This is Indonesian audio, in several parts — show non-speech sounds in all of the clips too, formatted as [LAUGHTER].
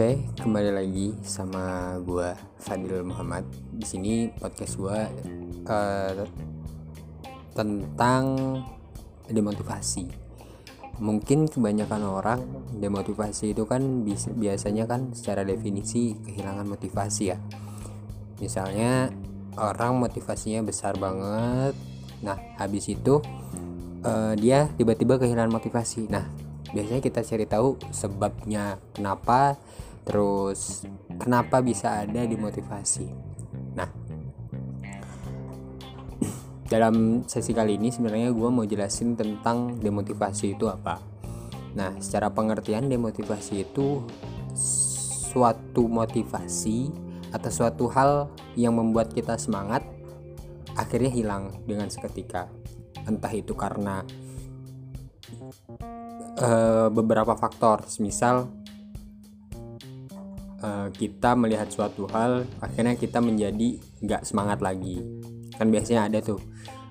Oke, kembali lagi sama gua Fadil Muhammad. Di sini podcast gua uh, tentang demotivasi. Mungkin kebanyakan orang demotivasi itu kan biasanya kan secara definisi kehilangan motivasi ya. Misalnya orang motivasinya besar banget. Nah, habis itu uh, dia tiba-tiba kehilangan motivasi. Nah, biasanya kita cari tahu sebabnya kenapa terus kenapa bisa ada di motivasi nah [CLEARS THROAT] dalam sesi kali ini sebenarnya gue mau jelasin tentang demotivasi itu apa. Nah secara pengertian demotivasi itu suatu motivasi atau suatu hal yang membuat kita semangat akhirnya hilang dengan seketika. Entah itu karena uh, beberapa faktor. Misal uh, kita melihat suatu hal akhirnya kita menjadi nggak semangat lagi. Kan biasanya ada tuh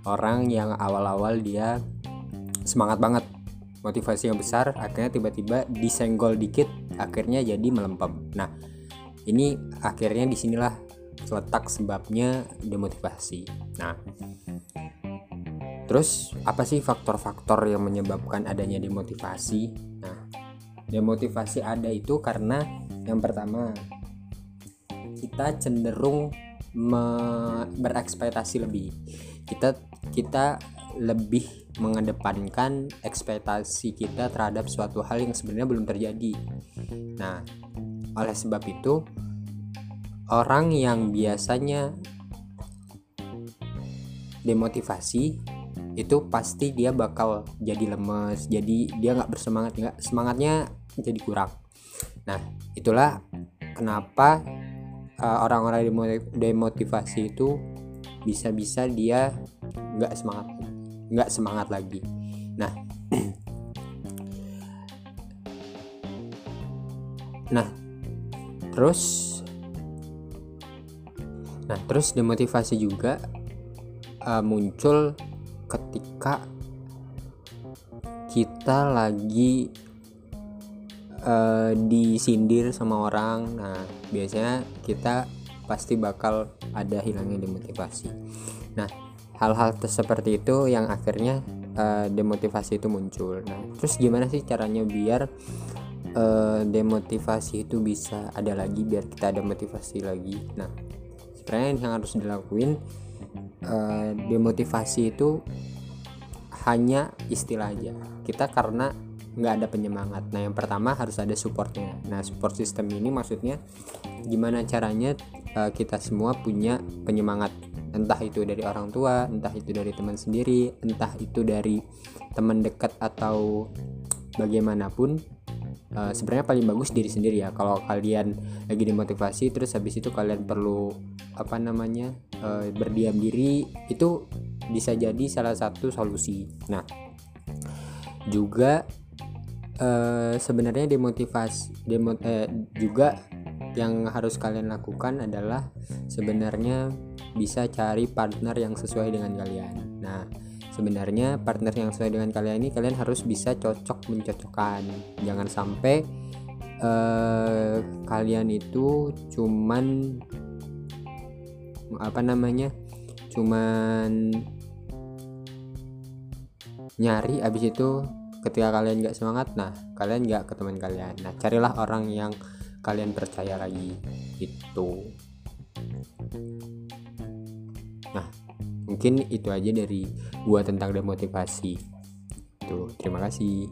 orang yang awal-awal dia semangat banget motivasi yang besar akhirnya tiba-tiba disenggol dikit akhirnya jadi melempem. Nah ini akhirnya di sinilah letak sebabnya demotivasi. Nah Terus apa sih faktor-faktor yang menyebabkan adanya demotivasi? Nah, demotivasi ada itu karena yang pertama kita cenderung berekspektasi lebih. Kita kita lebih mengedepankan ekspektasi kita terhadap suatu hal yang sebenarnya belum terjadi. Nah, oleh sebab itu orang yang biasanya demotivasi itu pasti dia bakal jadi lemes jadi dia nggak bersemangat nggak semangatnya jadi kurang nah itulah kenapa uh, orang-orang demotivasi itu bisa-bisa dia nggak semangat nggak semangat lagi. Nah [CLEARS THROAT] nah terus nah terus demotivasi juga uh, muncul ketika kita lagi uh, disindir sama orang. Nah biasanya kita pasti bakal ada hilangnya demotivasi. Nah hal-hal seperti itu yang akhirnya uh, demotivasi itu muncul. Nah terus gimana sih caranya biar uh, demotivasi itu bisa ada lagi biar kita ada motivasi lagi? Nah sebenarnya yang harus dilakuin uh, demotivasi itu hanya istilah aja. Kita karena nggak ada penyemangat. Nah yang pertama harus ada supportnya. Nah support system ini maksudnya gimana caranya uh, kita semua punya penyemangat. Entah itu dari orang tua entah itu dari teman sendiri entah itu dari teman dekat atau bagaimanapun uh, sebenarnya paling bagus diri sendiri ya. Kalau kalian lagi dimotivasi terus habis itu kalian perlu apa namanya uh, berdiam diri itu bisa jadi salah satu solusi. Nah juga uh, sebenarnya demotivasi demo, eh, juga yang harus kalian lakukan adalah sebenarnya bisa cari partner yang sesuai dengan kalian. Nah sebenarnya partner yang sesuai dengan kalian ini kalian harus bisa cocok mencocokkan. Jangan sampai uh, kalian itu cuman apa namanya cuman nyari abis itu ketika kalian nggak semangat nah kalian nggak ke teman kalian. Nah carilah orang yang kalian percaya lagi itu nah mungkin itu aja dari gua tentang demotivasi. Tuh terima kasih